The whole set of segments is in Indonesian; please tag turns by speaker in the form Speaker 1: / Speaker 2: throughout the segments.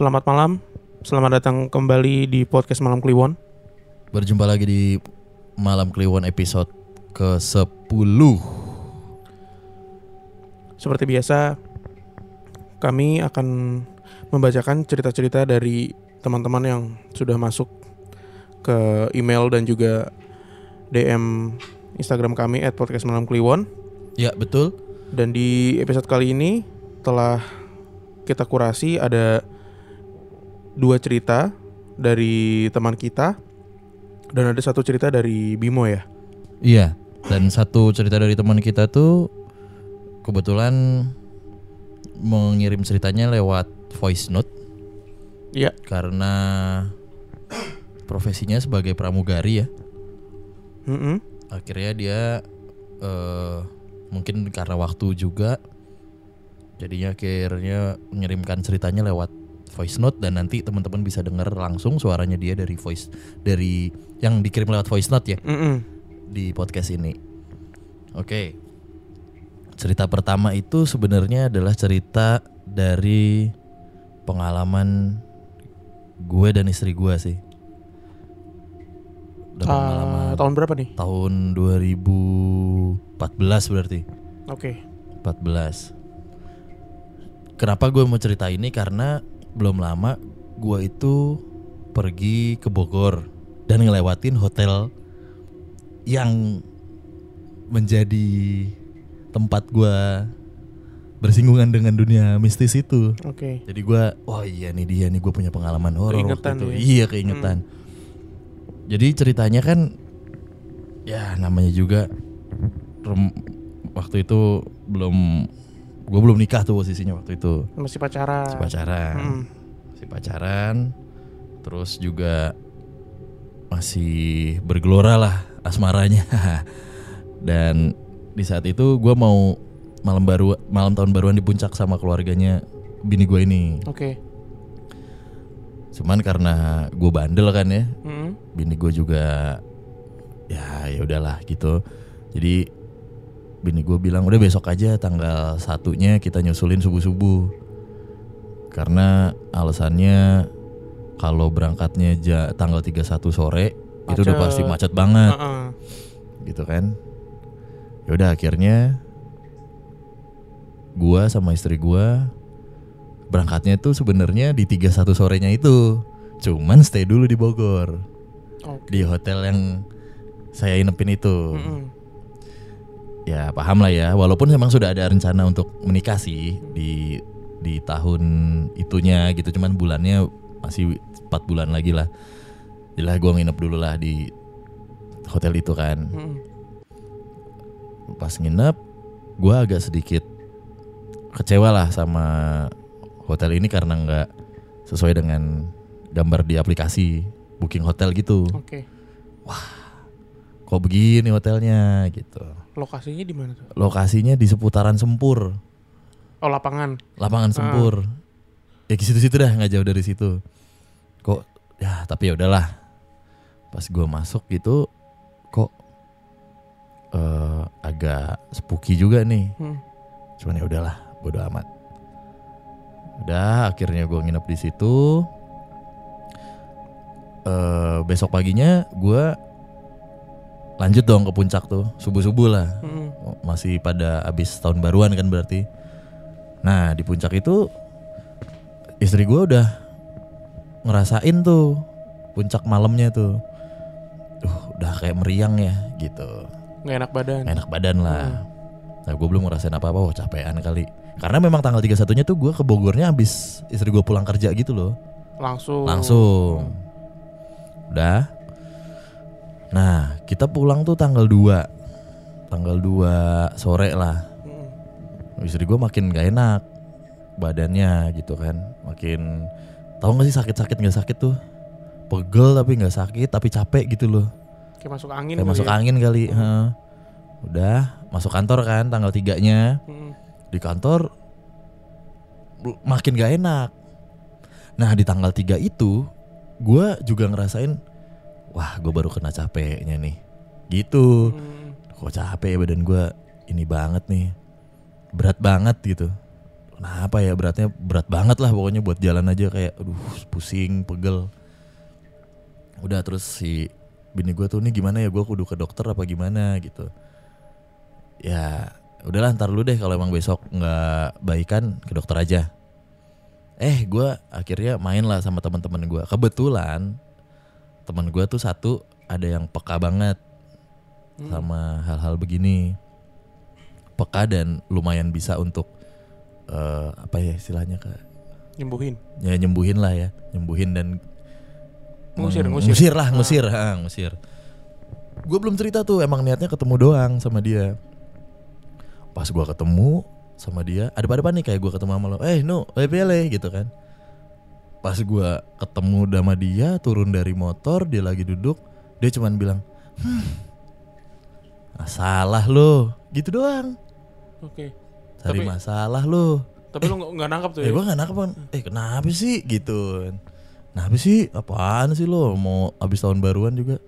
Speaker 1: Selamat malam, selamat datang kembali di podcast Malam Kliwon.
Speaker 2: Berjumpa lagi di Malam Kliwon episode ke-10
Speaker 1: Seperti biasa, kami akan membacakan cerita-cerita dari teman-teman yang sudah masuk ke email dan juga DM Instagram kami at podcast Malam Kliwon.
Speaker 2: Ya betul
Speaker 1: Dan di episode kali ini telah kita kurasi ada dua cerita dari teman kita dan ada satu cerita dari Bimo ya.
Speaker 2: Iya Dan satu cerita dari teman kita tuh Kebetulan Mengirim ceritanya lewat voice note
Speaker 1: Iya.
Speaker 2: Karena Profesinya sebagai pramugari ya
Speaker 1: Mm-mm.
Speaker 2: Akhirnya dia eh Mungkin karena waktu juga Jadinya akhirnya mengirimkan ceritanya lewat voice note dan nanti teman-teman bisa dengar langsung suaranya dia dari voice dari yang dikirim lewat voice note ya
Speaker 1: Mm-mm.
Speaker 2: di podcast ini. Oke. Cerita pertama itu sebenarnya adalah cerita dari pengalaman gue dan istri gue sih. Udah pengalaman
Speaker 1: tahun berapa nih?
Speaker 2: tahun 2014 berarti.
Speaker 1: Oke.
Speaker 2: 14. Kenapa gue mau cerita ini karena belum lama gue itu pergi ke Bogor dan ngelewatin hotel yang menjadi tempat gue bersinggungan dengan dunia mistis itu.
Speaker 1: Oke.
Speaker 2: Jadi gue, oh iya nih dia nih gue punya pengalaman horor waktu itu.
Speaker 1: ya?
Speaker 2: Iya keingetan. Jadi ceritanya kan, ya namanya juga rem- waktu itu belum, gue belum nikah tuh posisinya waktu itu.
Speaker 1: Masih pacaran.
Speaker 2: Masih pacaran,
Speaker 1: Mm.
Speaker 2: masih pacaran, terus juga masih bergelora lah asmaranya. Dan di saat itu gue mau malam baru malam tahun baruan di puncak sama keluarganya bini gue ini.
Speaker 1: Oke.
Speaker 2: Cuman karena gue bandel kan ya,
Speaker 1: Mm-mm.
Speaker 2: bini gue juga ya ya udahlah gitu. Jadi bini gue bilang udah besok aja tanggal satunya kita nyusulin subuh subuh. Karena alasannya kalau berangkatnya ja- tanggal 31 sore itu udah
Speaker 1: Macet.
Speaker 2: pasti macet banget
Speaker 1: Uh-uh.
Speaker 2: gitu kan. Ya udah akhirnya gua sama istri gua berangkatnya tuh sebenarnya di 31 sorenya itu. Cuman stay dulu di Bogor
Speaker 1: Oke.
Speaker 2: di hotel yang saya inepin itu.
Speaker 1: Mm-mm.
Speaker 2: Ya paham lah ya. Walaupun memang sudah ada rencana untuk menikah sih di di tahun itunya gitu. Cuman bulannya masih 4 bulan lagi lah. Jelas gua nginep dulu lah di hotel itu kan.
Speaker 1: Mm-mm.
Speaker 2: Pas nginep, gua agak sedikit kecewa lah sama hotel ini karena nggak sesuai dengan gambar di aplikasi booking hotel gitu.
Speaker 1: Oke.
Speaker 2: Kok begini hotelnya gitu.
Speaker 1: Lokasinya di mana tuh?
Speaker 2: Lokasinya di seputaran Sempur,
Speaker 1: Oh, lapangan.
Speaker 2: lapangan Sempur. Ya ke situ-situ dah, nggak jauh dari situ. Kok ya tapi ya udahlah. Pas gua masuk gitu, kok eh, agak spooky juga nih.
Speaker 1: Hmm.
Speaker 2: Cuman ya udahlah, bodo amat. Udah, akhirnya gue nginep di situ. Eh besok paginya gue lanjut dong ke puncak tuh, subuh subuh lah.
Speaker 1: Mm-mm.
Speaker 2: Masih pada abis tahun baruan kan berarti. Nah di puncak itu istri gue udah ngerasain tuh puncak malamnya tuh. Duh, udah kayak meriang ya gitu
Speaker 1: Nggak enak badan.
Speaker 2: enak badan lah. Nah gue belum ngerasain apa-apa, wah capean kali. Karena memang tanggal 31 nya tuh gue ke Bogornya abis istri gue pulang kerja gitu loh.
Speaker 1: Langsung.
Speaker 2: Langsung. Udah. Nah kita pulang tuh tanggal 2 Tanggal 2 sore lah.
Speaker 1: Mm-mm.
Speaker 2: Istri gue makin gak enak badannya gitu kan. Makin tahu gak sih sakit-sakit nggak sakit tuh? Pegel tapi nggak sakit tapi capek gitu loh.
Speaker 1: Kayak masuk angin.
Speaker 2: Kayak
Speaker 1: kali
Speaker 2: masuk
Speaker 1: ya?
Speaker 2: angin kali. heeh. Udah masuk kantor kan tanggal tiganya
Speaker 1: Mm-mm.
Speaker 2: di kantor makin gak enak. Nah di tanggal 3 itu gue juga ngerasain wah gue baru kena capeknya nih. Gitu.
Speaker 1: Mm.
Speaker 2: Kok capek ya badan gue ini banget nih. Berat banget gitu. kenapa ya beratnya berat banget lah pokoknya buat jalan aja kayak aduh pusing pegel udah terus si bini gue tuh nih gimana ya gue kudu ke dokter apa gimana gitu ya udahlah ntar lu deh kalau emang besok nggak baikan ke dokter aja eh gue akhirnya main lah sama teman-teman gue kebetulan teman gue tuh satu ada yang peka banget sama hal-hal begini. Peka dan lumayan bisa untuk eh, apa ya istilahnya kak?
Speaker 1: Nyembuhin.
Speaker 2: ya nyembuhin lah ya. Nyembuhin dan
Speaker 1: Ngusir, ngusir.
Speaker 2: ngusir lah
Speaker 1: Ah.
Speaker 2: ngusir ha, ngusir. Gue belum cerita tuh emang niatnya ketemu doang sama dia. Pas gue ketemu sama dia ada pada nih kayak gue ketemu sama lo eh no pele gitu kan pas gue ketemu sama dia turun dari motor dia lagi duduk dia cuman bilang hmm, masalah lo gitu doang.
Speaker 1: Oke.
Speaker 2: cari
Speaker 1: Tapi-
Speaker 2: masalah lo
Speaker 1: Tapi lu nggak- nggak nangkap tuh
Speaker 2: Eh
Speaker 1: ya?
Speaker 2: gue gak nangkep kan Eh kenapa sih? Gitu. Kenapa sih? Apaan sih lo Mau abis tahun baruan juga.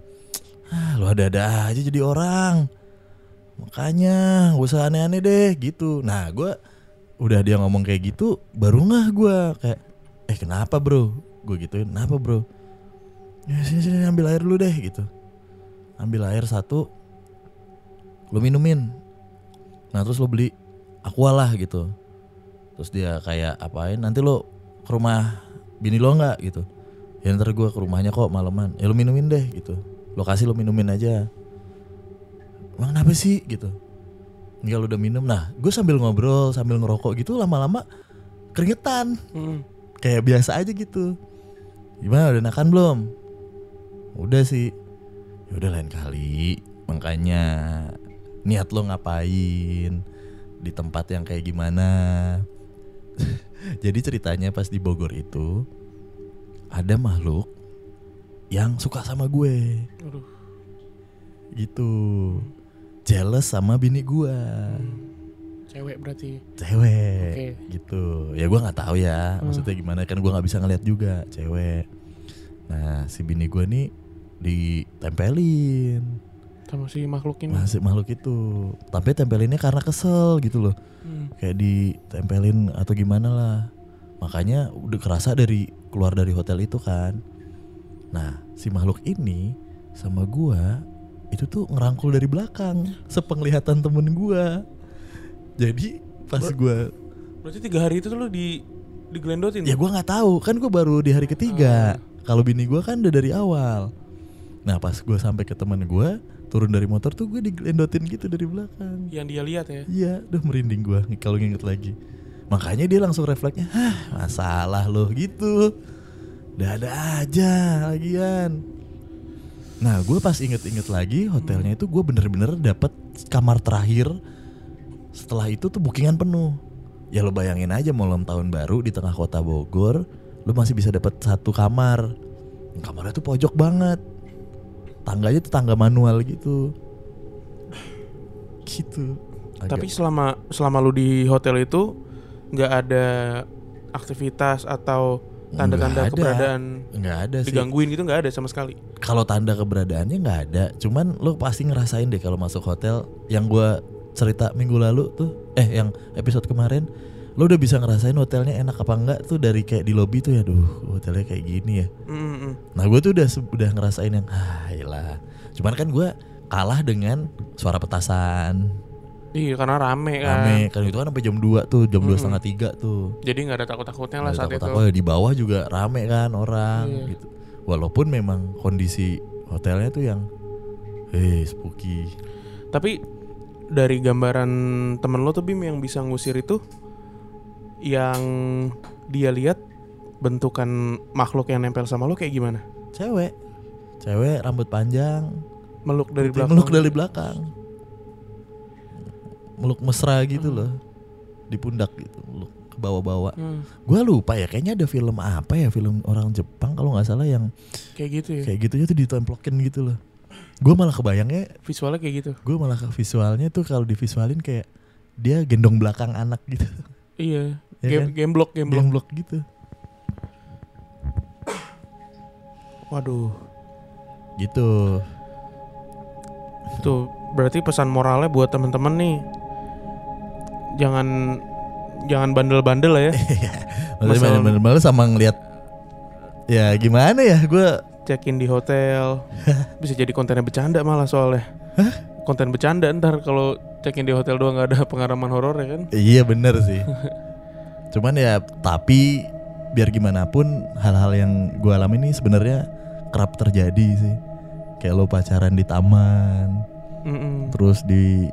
Speaker 2: Ah, Lo ada-ada aja jadi orang. Makanya Gak usah aneh-aneh deh gitu. Nah gue Udah dia ngomong kayak gitu Baru ngah gue Kayak Eh kenapa bro? Gue gituin Kenapa bro? Ya, Sini sini ambil air dulu deh gitu. Ambil air satu Lo minumin. Nah terus lo beli Aqua lah gitu. Terus dia kayak apain? Nanti lo ke rumah bini lo nggak gitu. Ya ntar gue ke rumahnya kok maleman Ya lo minumin deh gitu. Lokasi lo minumin aja. Emang kenapa sih? Gitu. Enggak lo udah minum. Nah gue sambil ngobrol sambil ngerokok gitu lama-lama keringetan.
Speaker 1: Mm.
Speaker 2: Kayak biasa aja gitu. Gimana udah makan belum? Udah sih. Ya udah lain kali. Makanya Niat lo ngapain? Di tempat yang kayak gimana? Jadi ceritanya pas di Bogor itu Ada makhluk Yang suka sama gue.
Speaker 1: Aduh.
Speaker 2: Gitu. Jealous sama bini gue
Speaker 1: Cewek berarti.
Speaker 2: cewek
Speaker 1: Oke.
Speaker 2: gitu ya gua nggak tahu ya
Speaker 1: Hmm.
Speaker 2: maksudnya gimana kan gua nggak bisa ngeliat juga cewek nah si bini gua nih ditempelin
Speaker 1: Sama si makhluk ini.
Speaker 2: masih makhluk itu tapi tempelinnya karena kesel gitu loh
Speaker 1: Hmm.
Speaker 2: kayak ditempelin atau gimana lah makanya udah kerasa dari keluar dari hotel itu kan nah si makhluk ini sama gua itu tuh ngerangkul dari belakang sepenglihatan temen gua jadi pas
Speaker 1: Ber-
Speaker 2: gua
Speaker 1: Berarti tiga hari itu tuh lu di digelendotin.
Speaker 2: Ya gua nggak tahu, kan gua baru di hari ketiga. Kalau bini gua kan udah dari awal. Nah pas gua sampai ke teman gua turun dari motor tuh gue digelendotin gitu dari belakang.
Speaker 1: Yang dia lihat ya.
Speaker 2: Iya, udah merinding gua nih kalau nginget lagi. Makanya dia langsung refleksnya, hah masalah loh gitu. Udah ada aja lagian. Nah gue pas inget-inget lagi hotelnya itu gue bener-bener dapet kamar terakhir. Setelah itu tuh bookingan penuh. Ya lo bayangin aja malam tahun baru di tengah kota Bogor, lo masih bisa dapet satu kamar. Kamarnya tuh pojok banget. Tangganya tuh tangga manual gitu. Gitu. Agak-
Speaker 1: Tapi selama selama lu di hotel itu nggak ada aktivitas atau tanda-tanda keberadaan
Speaker 2: nggak ada sih.
Speaker 1: digangguin gitu nggak ada sama sekali.
Speaker 2: Kalau tanda keberadaannya nggak ada, cuman lo pasti ngerasain deh kalau masuk hotel. Yang gua cerita minggu lalu tuh, eh yang episode kemarin, lo udah bisa ngerasain hotelnya enak apa enggak tuh dari kayak di lobby tuh ya, duh hotelnya kayak gini ya.
Speaker 1: Mm, mm, mm.
Speaker 2: Nah gue tuh udah udah ngerasain yang, ah iyalah. Cuman kan gua kalah dengan suara petasan,
Speaker 1: Iya karena rame kan.
Speaker 2: rame. Kan itu kan sampai jam 2 tuh, jam dua setengah tiga tuh.
Speaker 1: Jadi nggak ada takut-takutnya lah saat itu.
Speaker 2: takut-takut, di bawah juga rame kan orang
Speaker 1: Iya.
Speaker 2: gitu. Walaupun memang kondisi hotelnya tuh yang eh spooky.
Speaker 1: Tapi dari gambaran temen lo tuh Bim yang bisa ngusir itu yang dia lihat bentukan makhluk yang nempel sama lo kayak gimana?
Speaker 2: Cewek. Cewek rambut panjang,
Speaker 1: Meluk dari belakang.
Speaker 2: meluk dari belakang. Meluk mesra gitu
Speaker 1: Hmm.
Speaker 2: loh. Di pundak gitu, meluk ke bawah-bawah.
Speaker 1: Hmm,
Speaker 2: Gua lupa ya, kayaknya ada film apa ya, film orang Jepang kalau nggak salah yang
Speaker 1: kayak gitu ya.
Speaker 2: kayak gitunya tuh ditemplokin gitu loh. Gue malah kebayangnya
Speaker 1: Visualnya kayak gitu.
Speaker 2: gue malah ke visualnya tuh kalau divisualin kayak dia gendong belakang anak gitu
Speaker 1: Iya.
Speaker 2: Ya
Speaker 1: game,
Speaker 2: kan?
Speaker 1: game block, game block.
Speaker 2: blok gitu
Speaker 1: Waduh.
Speaker 2: gitu
Speaker 1: Tuh berarti pesan moralnya buat temen-temen nih jangan jangan bandel-bandel lah ya.
Speaker 2: Maksudnya
Speaker 1: Masalah-
Speaker 2: bener-bener sama ngeliat ya gimana ya gue
Speaker 1: Check in di hotel. Bisa jadi kontennya bercanda malah soalnya. Konten bercanda ntar kalau check in di hotel doang nggak ada pengalaman horor ya kan.
Speaker 2: iya bener sih. Cuman ya tapi biar gimana pun hal-hal yang gue alami ini sebenarnya kerap terjadi sih. Kayak lo pacaran di taman,
Speaker 1: Mm-mm.
Speaker 2: terus di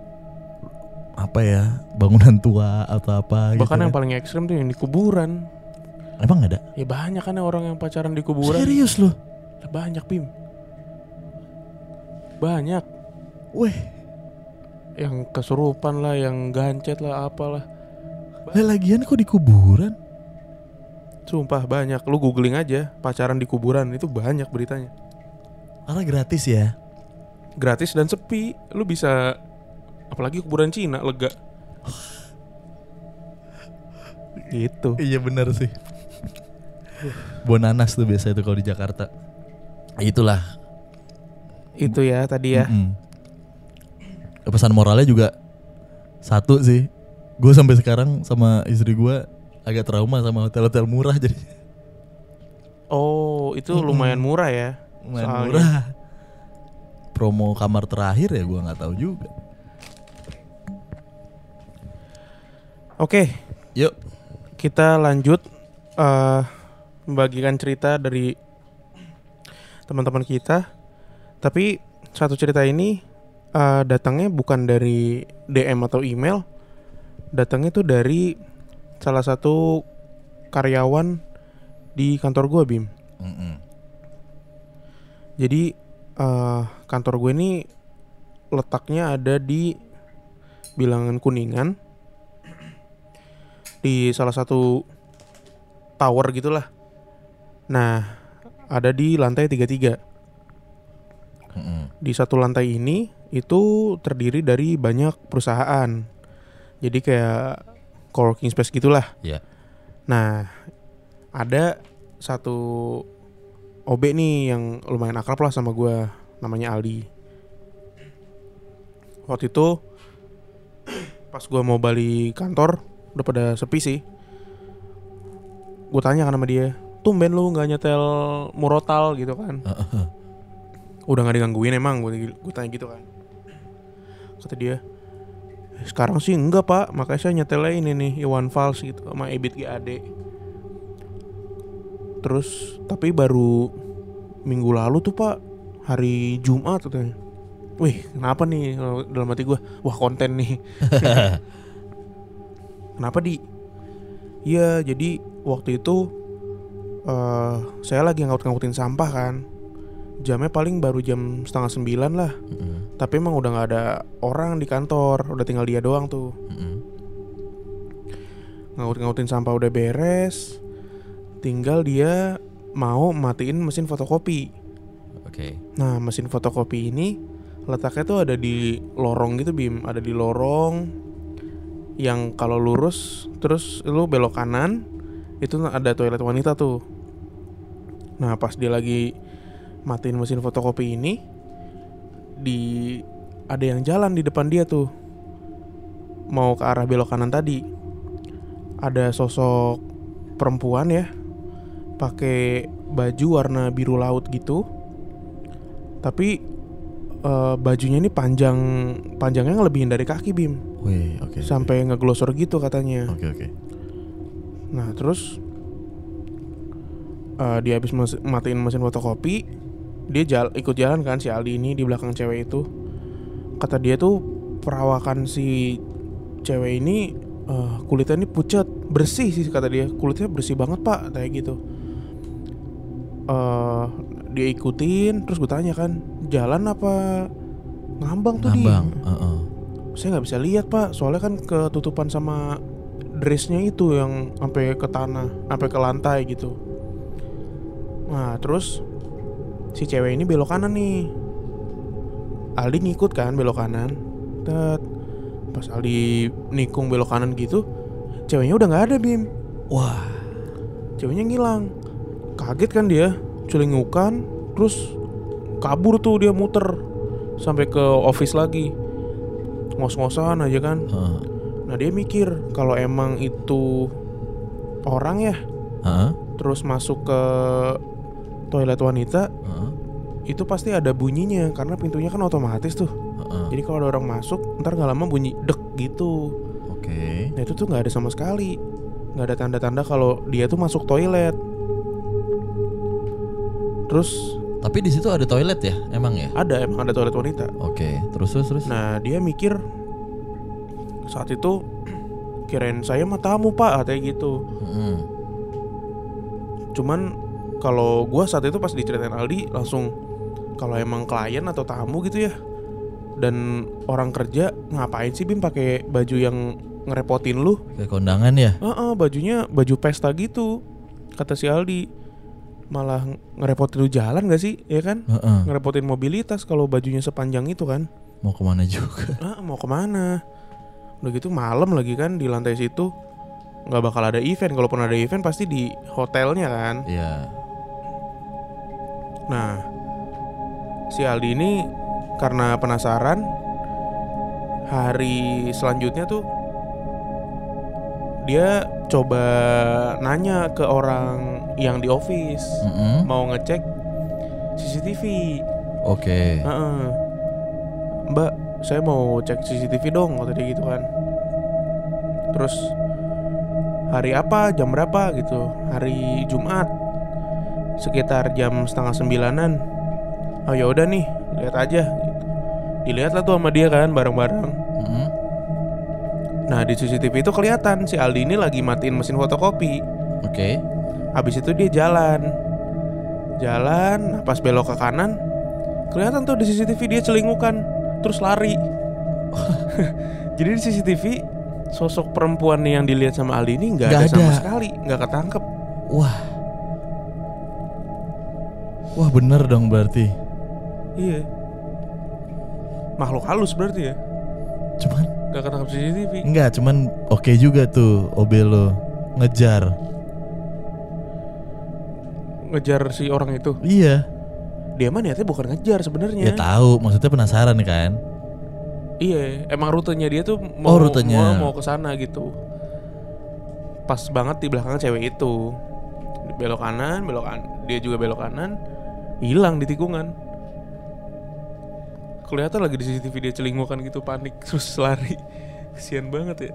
Speaker 2: apa ya bangunan tua atau apa gitu.
Speaker 1: Bahkan yang
Speaker 2: kan.
Speaker 1: paling ekstrim tuh yang di kuburan.
Speaker 2: emang ada?
Speaker 1: Ya banyak kan ya orang yang pacaran di kuburan.
Speaker 2: Serius lo?
Speaker 1: Ya banyak Bim. Banyak.
Speaker 2: Weh,
Speaker 1: Yang kesurupan lah, yang gancet lah, apalah.
Speaker 2: lah lagian kok di kuburan?
Speaker 1: Sumpah banyak. Lu googling aja pacaran di kuburan itu banyak beritanya.
Speaker 2: Karena gratis ya.
Speaker 1: Gratis dan sepi. Lu bisa apalagi kuburan Cina lega. gitu.
Speaker 2: Iya benar sih. Bonanas tuh biasa itu kalau di Jakarta. Itulah.
Speaker 1: Itu ya tadi ya.
Speaker 2: Mm-mm. Pesan moralnya juga satu sih. Gue sampai sekarang sama istri gue agak trauma sama hotel-hotel murah jadi
Speaker 1: Oh, itu
Speaker 2: Mm-mm.
Speaker 1: lumayan murah ya.
Speaker 2: lumayan
Speaker 1: Soalnya.
Speaker 2: murah. Promo kamar terakhir ya gue nggak tahu juga.
Speaker 1: Oke,
Speaker 2: Yuk.
Speaker 1: kita lanjut eh membagikan cerita dari teman-teman kita. Tapi satu cerita ini eh, datangnya bukan dari DM atau email, datangnya tuh dari salah satu karyawan di kantor gua Bim.
Speaker 2: Mm-mm.
Speaker 1: Jadi eh, kantor gue ini letaknya ada di bilangan kuningan di salah satu tower gitulah. Nah, ada di lantai 33.
Speaker 2: Mm-mm.
Speaker 1: Di satu lantai ini itu terdiri dari banyak perusahaan. Jadi kayak coworking space gitulah.
Speaker 2: Ya.
Speaker 1: Nah, ada satu OB nih yang lumayan akrab lah sama gua, namanya Aldi. Waktu itu pas gua mau balik kantor, udah pada sepi sih. Gue tanya kan sama dia, tumben lu nggak nyetel murotal gitu kan? Udah nggak digangguin emang, gue gue tanya gitu kan. Kata dia, sekarang sih enggak pak, makanya saya nyetelnya ini nih Iwan Fals gitu sama Ebit GAD. Terus tapi baru minggu lalu tuh pak hari Jumat katanya. Wih kenapa nih dalam hati gue Wah konten nih Kenapa di Iya jadi waktu itu eh Saya lagi ngaut-ngautin sampah kan Jamnya paling baru jam setengah sembilan lah
Speaker 2: Mm-mm.
Speaker 1: Tapi emang udah nggak ada orang di kantor Udah tinggal dia doang tuh
Speaker 2: Mm-mm.
Speaker 1: Ngaut-ngautin sampah udah beres Tinggal dia mau matiin mesin fotokopi
Speaker 2: Oke.
Speaker 1: Nah mesin fotokopi ini letaknya tuh ada di lorong gitu Bim Ada di lorong yang kalau lurus terus lu belok kanan itu ada toilet wanita tuh Nah pas dia lagi matiin mesin fotokopi ini di ada yang jalan di depan dia tuh mau ke arah belok kanan tadi ada sosok perempuan ya pakai baju warna biru laut gitu tapi eh, bajunya ini panjang panjangnya ngelebihin dari kaki bim
Speaker 2: Wih, oke. oke.
Speaker 1: sampai ngeglosor gitu katanya
Speaker 2: Oke, oke.
Speaker 1: Nah terus eh, dia habis mes- matiin mesin fotokopi dia jal ikut jalan kan si Aldi ini di belakang cewek itu kata dia tuh perawakan si cewek ini eh, kulitnya ini pucat bersih sih kata dia kulitnya bersih banget pak kayak gitu eh dia ikutin terus gue tanya kan jalan apa ngambang tuh
Speaker 2: Ngambang. Heeh.
Speaker 1: saya nggak bisa lihat pak soalnya kan ketutupan sama dressnya itu yang sampai ke tanah sampai ke lantai gitu. Nah terus si cewek ini belok kanan nih. Aldi ngikut kan belok kanan. Tet. pas Aldi nikung belok kanan gitu ceweknya udah nggak ada bim.
Speaker 2: Wah.
Speaker 1: ceweknya ngilang. Kaget kan dia celingukan terus kabur tuh dia muter sampai ke office lagi. Ngos-ngosan aja kan. Nah dia mikir kalau emang itu orang ya
Speaker 2: Heeh.
Speaker 1: terus masuk ke toilet wanita
Speaker 2: Heeh.
Speaker 1: itu pasti ada bunyinya karena pintunya kan otomatis tuh.
Speaker 2: Heeh.
Speaker 1: Jadi kalau ada orang masuk ntar nggak lama bunyi dek gitu.
Speaker 2: Oke.
Speaker 1: Nah itu tuh nggak ada sama sekali, nggak ada tanda-tanda kalau dia tuh masuk toilet. Terus
Speaker 2: Tapi di situ ada toilet ya, emang ya?
Speaker 1: ada emang ada toilet wanita.
Speaker 2: Oke, terus terus terus.
Speaker 1: Nah dia mikir saat itu kirain saya mah tamu pak katanya gitu.
Speaker 2: Mm-mm.
Speaker 1: Cuman kalau gua saat itu pas diceritain Aldi langsung kalau emang klien atau tamu gitu ya dan orang kerja ngapain sih Bim pakai baju yang ngerepotin lu?
Speaker 2: Kayak kondangan ya?
Speaker 1: Heeh, bajunya baju pesta gitu. Kata si Aldi. Malah ngerepotin lu jalan gak sih? Ya kan?
Speaker 2: Heeh.
Speaker 1: Ngerepotin mobilitas kalau bajunya sepanjang itu kan.
Speaker 2: Mau ke mana juga?
Speaker 1: Ah, mau ke mana? Udah gitu malam lagi kan di lantai situ nggak bakal ada event. Kalaupun ada event pasti di hotelnya kan.
Speaker 2: Iya.
Speaker 1: Nah, si Aldi ini karena penasaran hari selanjutnya tuh dia coba nanya ke orang yang di office
Speaker 2: Mm-mm.
Speaker 1: mau ngecek CCTV.
Speaker 2: Oke.
Speaker 1: Heeh. Mbak, saya mau cek CCTV dong kata dia gitu kan. Terus hari apa, jam berapa gitu? Hari Jumat sekitar jam setengah sembilanan. Oh ya udah nih, lihat aja. Gitu. Dilihat lah tuh sama dia kan bareng-bareng.
Speaker 2: Mm-mm.
Speaker 1: Nah di CCTV itu kelihatan si Aldi ini lagi matiin mesin fotokopi.
Speaker 2: Oke.
Speaker 1: Habis itu dia jalan, jalan. nah Pas belok ke kanan, kelihatan tuh di CCTV dia celingukan, terus lari. Jadi di CCTV sosok perempuan yang dilihat sama Aldi ini nggak
Speaker 2: Nggak
Speaker 1: ada, sama
Speaker 2: ada.
Speaker 1: sekali, nggak ketangkep.
Speaker 2: Wah. Wah bener dong berarti.
Speaker 1: Iya. Makhluk halus berarti ya,
Speaker 2: Cuman
Speaker 1: nggak ketangkep CCTV.
Speaker 2: enggak, cuman oke juga tuh OB lo ngejar.
Speaker 1: Ngejar si orang itu.
Speaker 2: Iya.
Speaker 1: Dia mah niatnya bukan ngejar sebenarnya.
Speaker 2: Ya tahu, maksudnya penasaran kan?
Speaker 1: Iya, emang rutenya dia tuh mau
Speaker 2: Oh, rutenya.
Speaker 1: mau, mau ke sana gitu. Pas banget di belakang cewek itu. Belok kanan, belok kanan, dia juga belok kanan, hilang di tikungan. Kelihatan lagi di CCTV dia celingukan gitu panik terus lari. Kesian banget ya.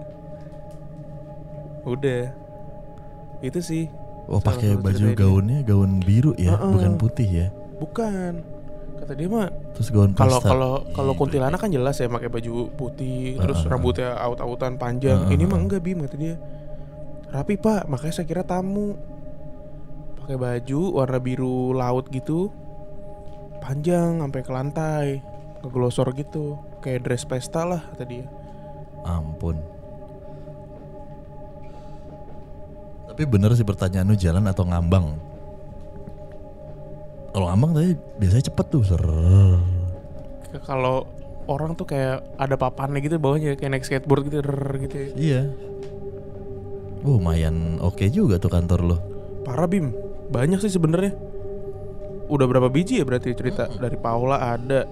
Speaker 1: Udah. Itu sih.
Speaker 2: Oh pakai baju gaunnya gaun biru ya,
Speaker 1: Heeh.
Speaker 2: bukan putih ya.
Speaker 1: Bukan. Kata dia mah
Speaker 2: Terus gaun
Speaker 1: kalau kalau kalau
Speaker 2: Iya,
Speaker 1: kuntilanak kan jelas ya pakai baju putih terus
Speaker 2: Heeh.
Speaker 1: rambutnya aut-autan panjang
Speaker 2: Heeh.
Speaker 1: ini mah enggak bim kata dia rapi pak makanya saya kira tamu pakai baju warna biru laut gitu panjang sampai ke lantai ngeglosor gitu kayak dress pesta lah kata dia
Speaker 2: Ampun. Tapi bener sih pertanyaan lu jalan atau ngambang. Kalau ngambang tadi biasanya cepet tuh. Ser.
Speaker 1: Kalau orang tuh kayak ada papannya gitu bawahnya kayak naik skateboard gitu rrrr gitu ya.
Speaker 2: Iya. Oh, lumayan oke juga tuh kantor lo.
Speaker 1: Parah Bim, banyak sih sebenarnya. Udah berapa biji ya berarti cerita dari Paula ada,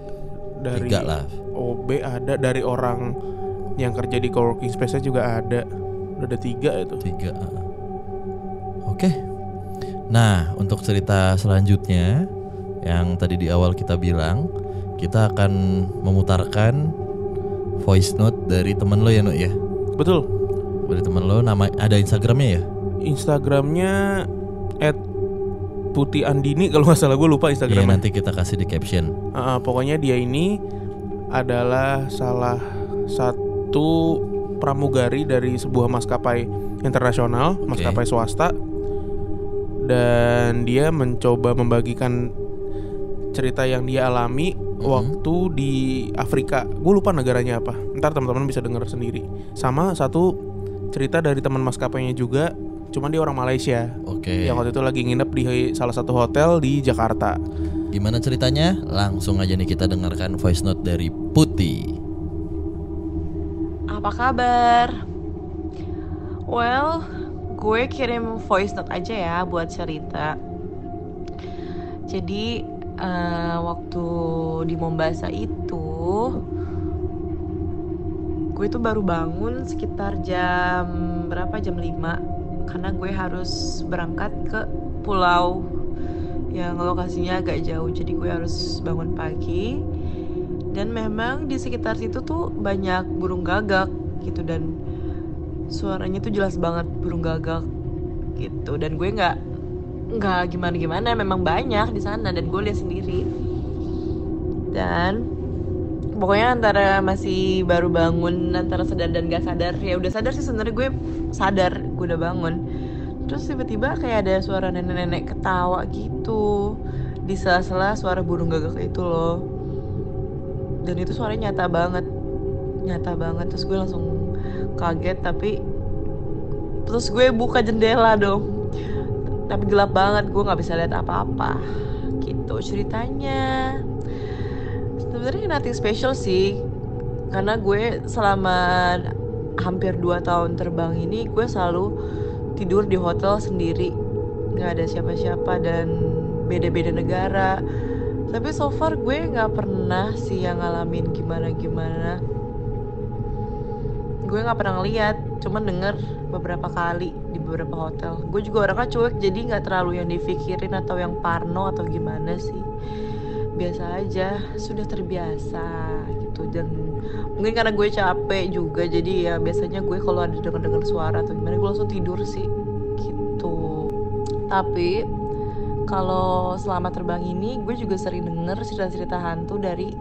Speaker 1: dari
Speaker 2: Tiga lah.
Speaker 1: OB ada, dari orang yang kerja di coworking space juga ada. Udah ada tiga itu.
Speaker 2: Tiga. Oke. Nah, untuk cerita selanjutnya yang tadi di awal kita bilang, kita akan memutarkan voice note dari temen lo ya, Nuk ya.
Speaker 1: Betul.
Speaker 2: Dari temen lo nama ada Instagramnya ya?
Speaker 1: Instagramnya at Putih Andini kalau nggak salah gue lupa
Speaker 2: Iya,
Speaker 1: Instagramnya.
Speaker 2: nanti kita kasih di caption.
Speaker 1: Ah, pokoknya dia ini adalah salah satu pramugari dari sebuah maskapai internasional,
Speaker 2: Oke.
Speaker 1: maskapai swasta. Dan dia mencoba membagikan cerita yang dia alami waktu di Afrika. Gue lupa negaranya apa. Ntar teman-teman bisa dengar sendiri. Sama satu cerita dari teman maskapainya juga, cuman dia orang Malaysia.
Speaker 2: Oke.
Speaker 1: Yang waktu itu lagi nginep di salah satu hotel di Jakarta.
Speaker 2: Gimana ceritanya? Langsung aja nih kita dengarkan voice note dari Putih.
Speaker 3: Apa kabar? Well, gue kirim voice note aja ya buat cerita. Jadi eh, waktu di Mombasa itu gue tuh baru bangun sekitar jam berapa? Jam 5 karena gue harus berangkat ke pulau yang lokasinya agak jauh jadi gue harus bangun pagi. Dan memang di sekitar situ tuh banyak burung gagak gitu dan suaranya tuh jelas banget burung gagak gitu. Dan gue nggak nggak gimana gimana memang banyak di sana dan gue lihat sendiri. Dan pokoknya antara masih baru bangun antara sadar dan gak sadar ya udah sadar sih sebenarnya gue sadar gue udah bangun. Terus tiba-tiba kayak ada suara nenek-nenek ketawa gitu. Di sela-sela suara burung gagak itu loh. Dan itu suaranya nyata banget nyata banget. Terus gue langsung kaget tapi terus gue buka jendela dong. Tapi gelap banget gue nggak bisa lihat apa-apa. Gitu ceritanya. Sebenarnya nothing special sih. Karena gue selama hampir 2 tahun terbang ini gue selalu tidur di hotel sendiri. Nggak ada siapa-siapa dan beda-beda negara. Tapi so far gue nggak pernah sih yang ngalamin gimana-gimana gue nggak pernah ngeliat cuman denger beberapa kali di beberapa hotel. Gue juga orangnya cuek jadi nggak terlalu yang dipikirin atau yang parno atau gimana sih. Biasa aja sudah terbiasa gitu. Dan mungkin karena gue capek juga jadi ya biasanya gue kalau ada denger dengar suara atau gimana gue langsung tidur sih gitu. Tapi kalau selama terbang ini gue juga sering denger cerita-cerita hantu dari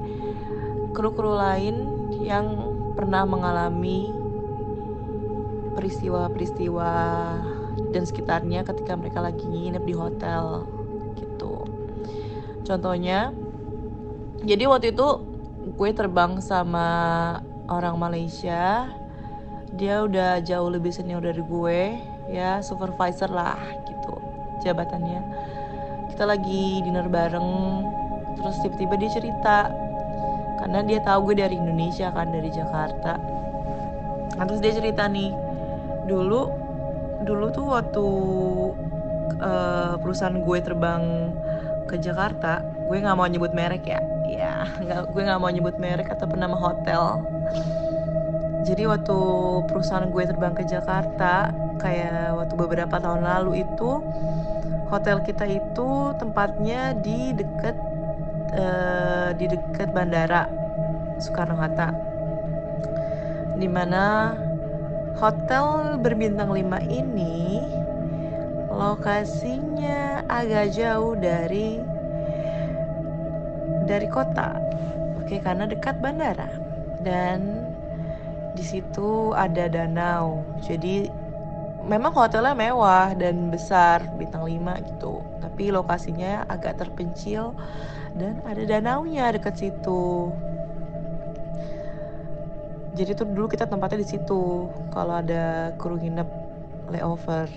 Speaker 3: kru-kru lain yang pernah mengalami peristiwa-peristiwa dan sekitarnya ketika mereka lagi nginep di hotel gitu. Contohnya, jadi waktu itu gue terbang sama orang Malaysia. Dia udah jauh lebih senior dari gue, ya supervisor lah gitu jabatannya. Kita lagi dinner bareng, terus tiba-tiba dia cerita karena dia tahu gue dari Indonesia kan dari Jakarta. Nah, terus dia cerita nih, dulu dulu tuh waktu uh, perusahaan gue terbang ke Jakarta gue nggak mau nyebut merek ya ya nggak gue nggak mau nyebut merek ataupun nama hotel jadi waktu perusahaan gue terbang ke Jakarta kayak waktu beberapa tahun lalu itu hotel kita itu tempatnya di dekat uh, di dekat bandara Soekarno Hatta di mana Hotel berbintang 5 ini lokasinya agak jauh dari dari kota. Oke, karena dekat bandara. Dan di situ ada danau. Jadi memang hotelnya mewah dan besar, bintang 5 gitu. Tapi lokasinya agak terpencil dan ada danaunya dekat situ. Jadi tuh dulu kita tempatnya di situ kalau ada kru nginep layover.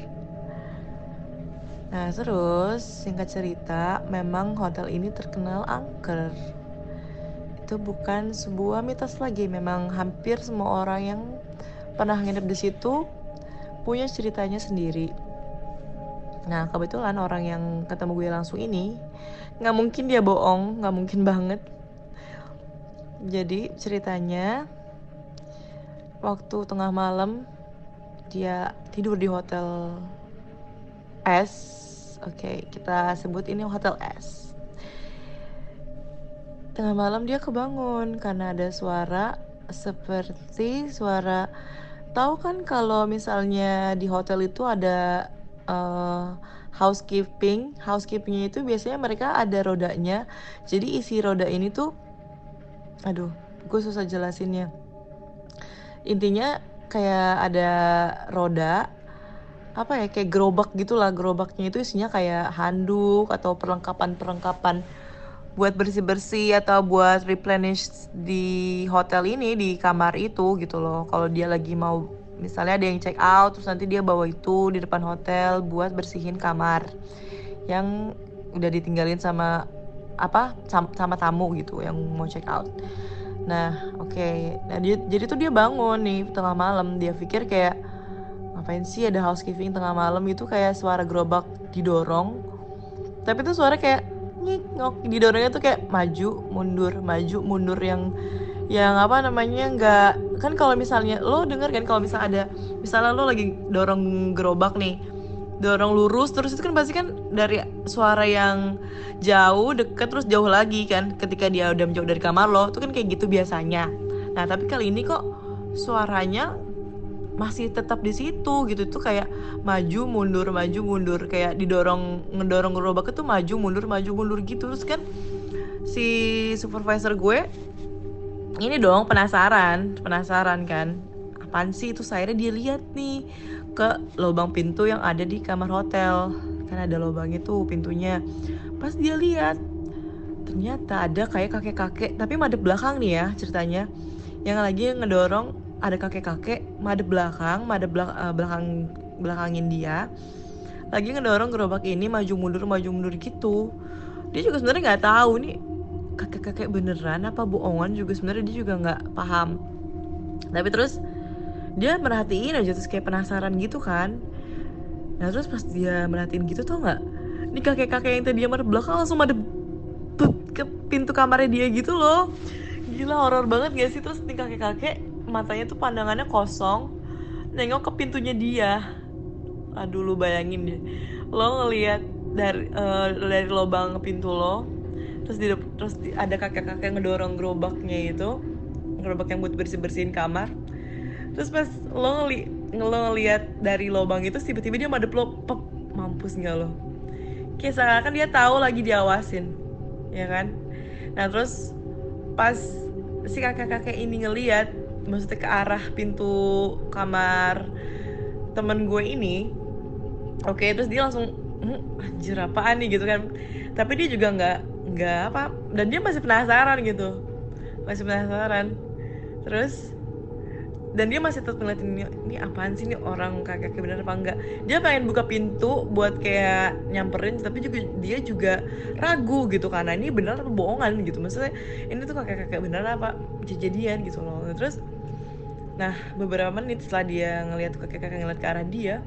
Speaker 3: Nah terus singkat cerita memang hotel ini terkenal angker. Itu bukan sebuah mitos lagi memang hampir semua orang yang pernah nginep di situ punya ceritanya sendiri nah kebetulan orang yang ketemu gue langsung ini nggak mungkin dia bohong nggak mungkin banget. Jadi ceritanya waktu tengah malam dia tidur di hotel S. Oke okay, kita sebut ini hotel S. Tengah malam dia kebangun karena ada suara seperti suara tahu kan kalau misalnya di hotel itu ada uh, housekeeping. Housekeepingnya itu biasanya mereka ada rodanya. Jadi isi roda ini tuh aduh gue susah jelasinnya. Intinya kayak ada roda apa ya kayak gerobak gitulah. Gerobaknya itu isinya kayak handuk atau perlengkapan-perlengkapan buat bersih-bersih atau buat replenish di hotel ini di kamar itu gitu loh. Kalau dia lagi mau misalnya ada yang check out terus nanti dia bawa itu di depan hotel buat bersihin kamar yang udah ditinggalin sama apa sama, sama tamu gitu yang mau check out Nah, oke. Okay. Nah, jadi tuh dia bangun nih tengah malam. Dia pikir kayak ngapain sih ada housekeeping tengah malam itu kayak suara gerobak didorong. Tapi tuh suara kayak nyik ngok didorongnya tuh kayak maju mundur maju mundur yang yang apa namanya nggak kan kalau misalnya lo denger kan kalau misalnya ada misalnya lo lagi dorong gerobak nih dorong lurus terus itu kan pasti kan dari suara yang jauh deket terus jauh lagi kan ketika dia udah menjauh dari kamar lo itu kan kayak gitu biasanya. Nah tapi kali ini kok suaranya masih tetap di situ gitu tuh kayak maju mundur maju mundur kayak didorong ngedorong gerobak itu maju mundur maju mundur gitu. Terus kan si supervisor gue ini dong penasaran penasaran kan? Apaan sih itu? Akhirnya dia lihat nih ke lubang pintu yang ada di kamar hotel. Kan ada lubang itu pintunya. Pas dia lihat ternyata ada kayak kakek-kakek tapi madep belakang nih ya ceritanya. Yang lagi ngedorong ada kakek-kakek madep belakang madep uh, belakang belakangin dia. Lagi ngedorong gerobak ini maju mundur maju mundur gitu. Dia juga sebenarnya nggak tahu nih kakek-kakek beneran apa bohongan juga sebenarnya dia juga nggak paham. Tapi terus dia merhatiin aja terus kayak penasaran gitu kan. Nah terus pas dia merhatiin gitu tau nggak? Ini kakek-kakek yang tadi madep belakang langsung madep ke pintu kamarnya dia gitu loh. Gila horor banget gak sih? Terus nih kakek-kakek matanya tuh pandangannya kosong nengok ke pintunya dia. Aduh lu bayangin deh. Lo ngelihat dari uh, dari lubang pintu lo terus di terus di, ada kakek-kakek ngedorong gerobaknya itu gerobak yang buat bersih bersihin kamar. Terus pas lo ngeli lo ngeliat dari lubang itu tiba-tiba dia madep lo pep, mampus nggak lo? Kayak seakan dia tahu lagi diawasin ya kan? Nah terus pas si kakek-kakek ini ngeliat maksudnya ke arah pintu kamar temen gue ini oke okay, terus dia langsung hm, anjir apaan nih? Gitu kan. Tapi dia juga nggak nggak apa dan dia masih penasaran gitu. Masih penasaran. Terus dan dia masih tetap ngeliatin ini, ini apaan sih? Nih orang kakek bener apa enggak? Dia pengen buka pintu buat kayak nyamperin tapi juga dia juga ragu gitu karena ini benar apa bohongan? Gitu. Maksudnya ini tuh kakek kakek bener apa? Kejadian gitu loh. Terus nah beberapa menit setelah dia ngeliat kakek kakek ngeliat ke arah dia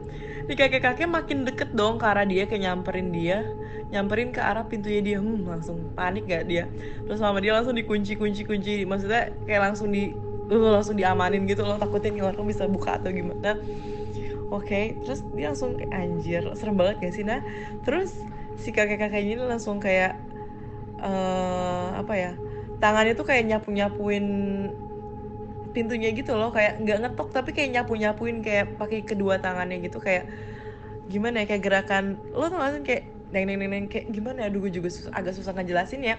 Speaker 3: nih kakek kakek makin deket dong ke arah dia kayak nyamperin dia. Nyamperin ke arah pintunya dia. Hmm langsung panik gak dia? Terus sama dia langsung dikunci kunci kunci. Maksudnya kayak langsung di lu langsung diamanin gitu loh takutnya nih orang bisa buka atau gimana. Oke okay. terus dia langsung kayak anjir serem banget gak sih nah? Terus si kakek kakek ini langsung kayak uh, apa ya tangannya tuh kayak nyapu nyapuin pintunya gitu loh kayak nggak ngetok tapi kayak nyapu nyapuin kayak pakai kedua tangannya gitu kayak gimana ya kayak gerakan lo tuh langsung kayak neng neng neng kayak gimana ya gue juga sus agak susah ngejelasin ya.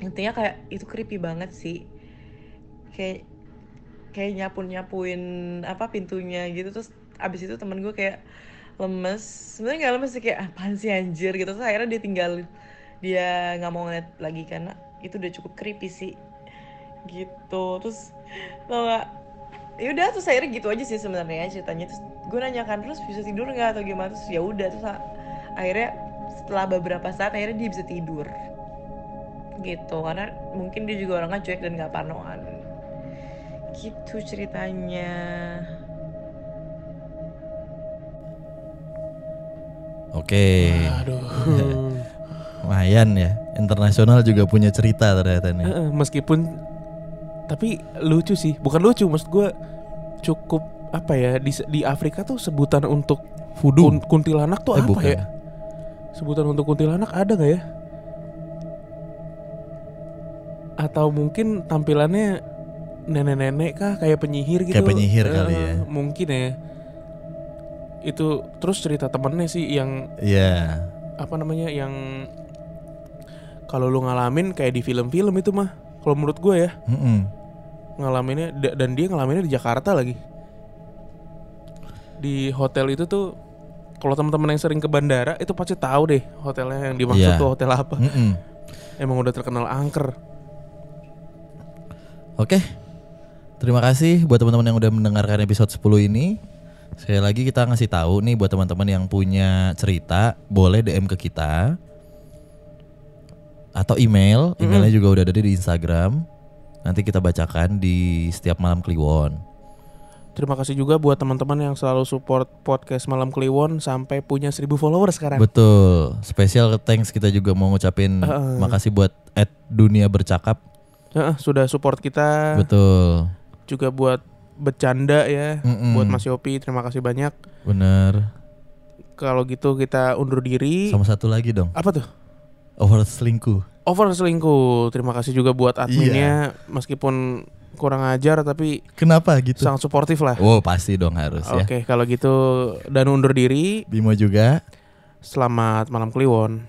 Speaker 3: Intinya kayak itu creepy banget sih. Kayak kayak nyapu nyapuin apa pintunya gitu terus abis itu temen gue kayak lemes. Sebenarnya nggak lemes sih kayak apaan sih anjir? gitu. Terus akhirnya dia tinggal dia nggak mau ngeliat lagi karena itu udah cukup creepy sih. Gitu. Terus tau gak ya udah terus akhirnya gitu aja sih sebenarnya ceritanya terus gue nanyakan terus bisa tidur nggak atau gimana terus ya udah terus akhirnya setelah beberapa saat akhirnya dia bisa tidur gitu karena mungkin dia juga orangnya cuek dan nggak parnoan gitu ceritanya
Speaker 2: Oke.
Speaker 1: Aduh.
Speaker 2: Lumayan ya. Internasional juga punya cerita ternyata nih.
Speaker 1: Meskipun tapi lucu sih, bukan lucu maksud gue cukup apa ya di di Afrika tuh sebutan untuk
Speaker 2: Fudu.
Speaker 1: kun, kuntilanak tuh
Speaker 2: Eh,
Speaker 1: apa
Speaker 2: bukan.
Speaker 1: ya? Sebutan untuk kuntilanak ada nggak ya? Atau mungkin tampilannya nenek-nenek kah kayak penyihir gitu?
Speaker 2: Kayak penyihir kali
Speaker 1: Eh,
Speaker 2: ya.
Speaker 1: Mungkin ya. Itu terus cerita temennya sih yang
Speaker 2: Iya.
Speaker 1: apa namanya yang kalau lu ngalamin kayak di film-film itu mah kalau menurut gue ya
Speaker 2: Mm-mm.
Speaker 1: ngalaminnya da- dan dia ngalaminnya di Jakarta lagi di hotel itu tuh kalau teman-teman yang sering ke bandara itu pasti tahu deh hotelnya yang dimaksud
Speaker 2: Iya.
Speaker 1: tuh hotel apa
Speaker 2: Mm-mm.
Speaker 1: emang udah terkenal angker
Speaker 2: Oke. Terima kasih buat teman-teman yang udah mendengarkan episode 10 ini. Sekali lagi kita ngasih tahu nih buat teman-teman yang punya cerita, boleh DM ke kita. Atau email, emailnya juga udah ada di Instagram. Nanti kita bacakan di setiap malam Kliwon.
Speaker 1: terima kasih juga buat teman-teman yang selalu support podcast malam Kliwon sampai punya 1000 followers sekarang
Speaker 2: Betul. Spesial thanks kita juga mau ngucapin
Speaker 1: Heeh.
Speaker 2: makasih buat at dunia bercakap.
Speaker 1: Heeh, sudah support kita
Speaker 2: Betul.
Speaker 1: juga buat bercanda ya
Speaker 2: Mm-mm.
Speaker 1: buat Mas Yopi terima kasih banyak
Speaker 2: Bener.
Speaker 1: kalau gitu kita undur diri
Speaker 2: Sama satu lagi dong.
Speaker 1: apa tuh
Speaker 2: Over selingkuh.
Speaker 1: over selingkuh terima kasih juga buat adminnya meskipun kurang ajar tapi
Speaker 2: Kenapa gitu?
Speaker 1: sangat suportif lah
Speaker 2: Oh pasti dong harus ya.
Speaker 1: oke kalau gitu dan undur diri
Speaker 2: Bimo juga.
Speaker 1: selamat malam kliwon